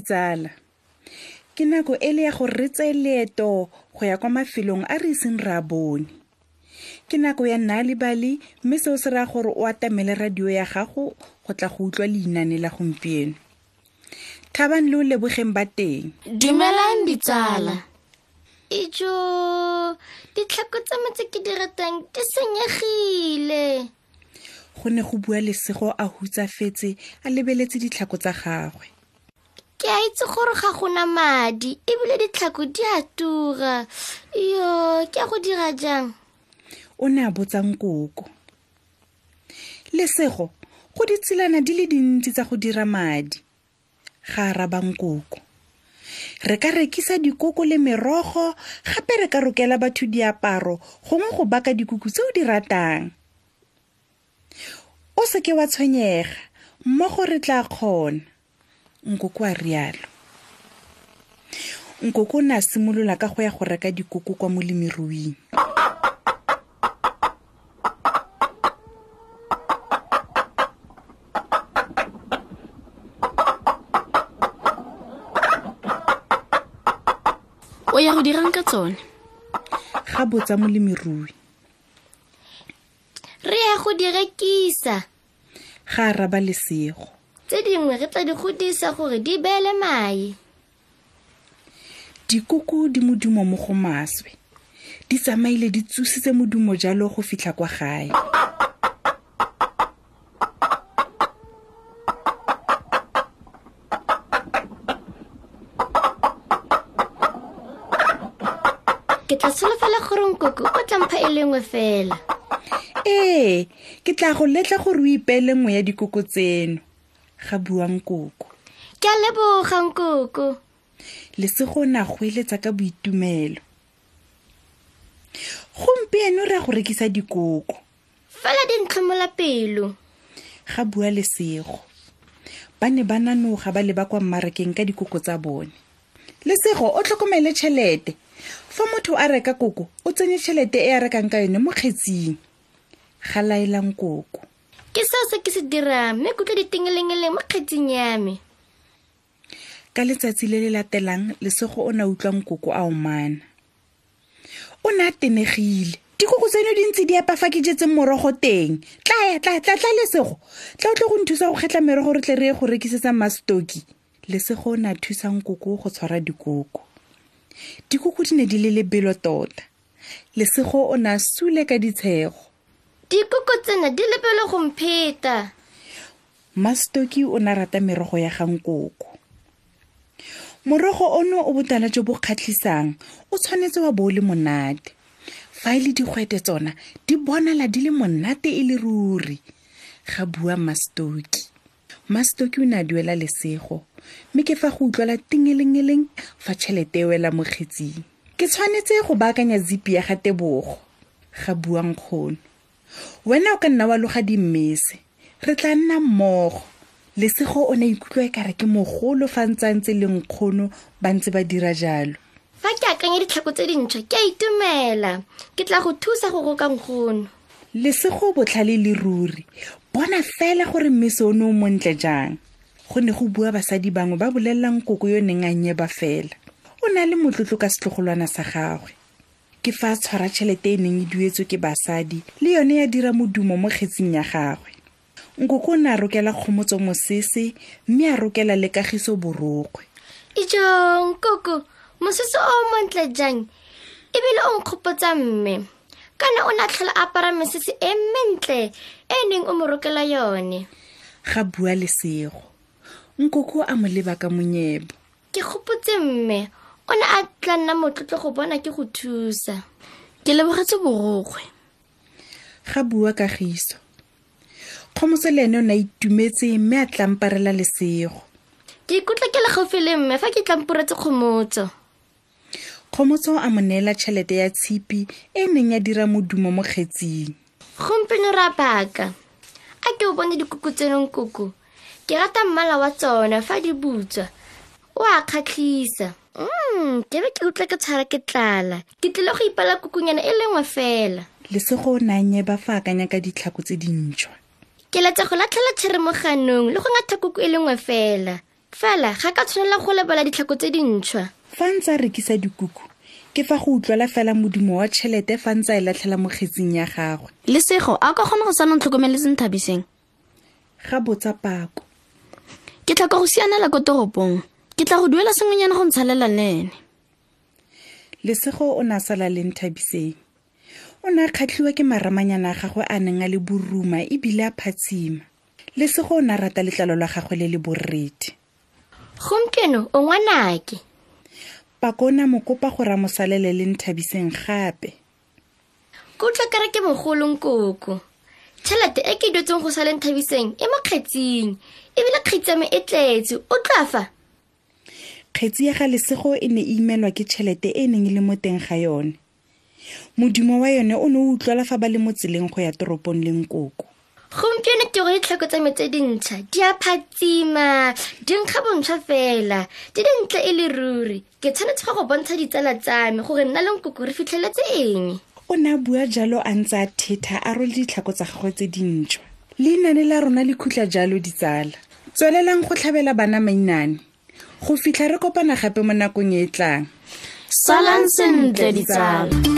ditsala. Ke nako e le ya gore re tseye leeto go ya kwa mafelong a re iseng re a bone. Ke nako ya nna le bale mme seo se raya gore o atamele radio ya gago go tla go utlwa leinane la gompieno. Thabang le o lebogeng ba teng. Dumelang ditsala. Ijo ditlhako tsa metse ke di ratang di senyegile. Go ne go bua lesego a hutsafetse a lebeletse ditlhako tsa gagwe ke a itse gore ga gona madi ebile ditlhako di a tura. Yo ke a go dira jang? O ne a botsang koko lesego go ditselana di le dintsi tsa go dira madi. Ga a rabang koko re ka rekisa dikoko le merogo gape re ka rokela batho diaparo gongwe go baka dikuku tse o di ratang. O seke wa tshwenyega mmogo re tla kgona nkoko a rialo. Nkoko o ne a simolola ka go ya go reka dikoko kwa molemiruing o ya go dirang ka tsone? Ga botsa molemirui. Re ya go di rekisa. Ga a raba lesego tse dingwe re tla di godisa gore di beele mae. Dikoko di modumo mo go maswe. Di tsamaile di tsositse modumo jalo go fitlha kwa gae. Ke tla solofela gore nkoko o tla mpha e lengwe fela. Ee ke tla go letla gore o ipeele nngwe ya dikoko tseno ga buang koko. Ke a leboga nkoko. Lesego o ne a go eletsa ka boitumelo. Gompieno re ya go rekisa dikoko. Fela di ntlhomola pelo. Ga bua lesego ba ne ba nanoga ba leba kwa mmarakeng ka dikoko tsa bone. Lesego o tlhokomele tšhelete. Fa motho a reka koko o tsenye tšhelete e a rekang ka yone mo kgetsing. Ga laelang koko ke seo se ke se dirang mme kutlwa ditengelengeleng mo kgetsing ya me. Ka letsatsi le le latelang lesego o ne a utlwang koko a omana o ne a tenegile. Dikoko tseno dintsi di epa fa ke jetseng morogo teng. Tlaya tla tla tla lesego. Tla o tle go nthusa go kgetlha merogo re tle re ye go rekisetsa mastoki. Lesego o ne a thusang koko go tshwara dikoko. Dikoko di ne di le lebelo tota. Lesego o ne a sule ka ditshego dikoko tsena di lebele go mpheta. Mastoki o ne a rata merogo ya gang koko morogo ono o botala jo bo kgatlhisang o tshwanetse wa bo o le monate. Fa e le digwete tsona di bonala di le monate e le ruri. Ga bua mastoki. Mastoki o ne a duela lesego mme ke fa go utlwala tingelengeleng fa tšhelete e wela mo kgetsing. Ke tshwanetse go baakanya zipi ya ga tebogo. Ga buang kgono wena o ka nna wa loga dimmese re tla nna mmogo. Lesego o ne ikutlwa e kare ke mogolo fa ntse a ntse le nkgono ba ntse ba dira jalo. Fa ke akanya ditlhako tse dintšhwa ke a itumela. Ke tla go thusa go roka nkgono. Lesego botlhale le ruri. Bona fela gore mmese o ne o montle jang. Go ne go bua basadi bangwe ba bolelelang koko yo neng a nyeba fela. O ne a le motlotlo ka setlogolwana sa gagwe ke fa a tshwara tšhelete e neng e duetswe ke basadi le yone ya dira modumo mo kgetsing ya gagwe. Nkoko o ne a rokela kgomotso mosese mme a rokela le kagiso borokgwe. Ijong koko mosese o montle jang? Ebile o nkgopotsa mme? Kana o ne a tlhola apara mesese e mentle e neng o mo rokela yone? Ga bua lesego nkoko a mo leba ka monyebo. Ke gopotse mme o ne a tla nna motlotlo go bona ke go thusa. Ke lebogetse borokgwe. Ga bua kagiso. Kgomotso le ene o ne a itumetse mme a tlamparela lesego. Ke ikutlwa ke le gaufi le mme fa ke tlampuretse kgomotso. Kgomotso a mo neela tšhelete ya tshipi e neng ya dira modumo mo kgetsing gompieno re a baka. A ke o bone dikuku tsenong koko ke rata mmala wa tsona fa di butswa o a kgatlhisa. Mm ke be ke utlwa ke tshwara ke tlala. Ke tlile go ipala kukunyana e lengwe fela. Lesego o ne a nyeba fa akanya ka ditlhako tse dintšhwa. Ke letsa go latlhela tšheremoganong le go ngatha kuku e lengwe fela. Fela ga ka tshwanela go lebala ditlhako tse dintšhwa. Fa ntse a rekisa dikuku ke fa go utlwela fela modimo wa tšhelete fa ntse a e latlhela mo kgetsing ya gagwe. Lesego a o ka kgona go sa nong tlhokomeletseng thabiseng ga botsa pako. Ke tlhoka go sianela ko toropong ke tla go duela sengwenyana go ntshalela nene lesego o ne a sala leng thabiseng o ne a kgatlhiwa ke maramanyana a gagwe a neng a le boruma ebile a phatshima. Lesego o ne a rata letlalo la gagwe le le borrethe gompieno o ngwanake? Pako o ne a mo kopa gore a mo salele leng thabiseng gape. Ke utlwa kere ke mogolong koko tšhelete e ke duetseng go sa leng thabiseng e mo kgetsing ebile kgetsame e tletse. O tla fa kgetsi ya ga lesego e ne e imelwa ke tšhelete e neng e le mo teng ga yone. Modimo wa yone o ne o utlwala fa ba le mo tseleng go ya toropong leng koko gompieno ke go ditlhoko tsa me tse dintšha di a phatsima di nkga bontšhwa fela di dintle e le ruri. Ke tshwanetse go go bontsha ditsala tsa me gore nna le nkoko re fitlheletse eng? O ne a bua jalo a ntse a thetha a role ditlhako tsa gagwe tse dintšhwa. Leinane la rona le khutla jalo ditsala. Tswelelang go tlhabela bana mainane go fitlha re kopana gape mo nakong e e tlang. Salang sentle ditsala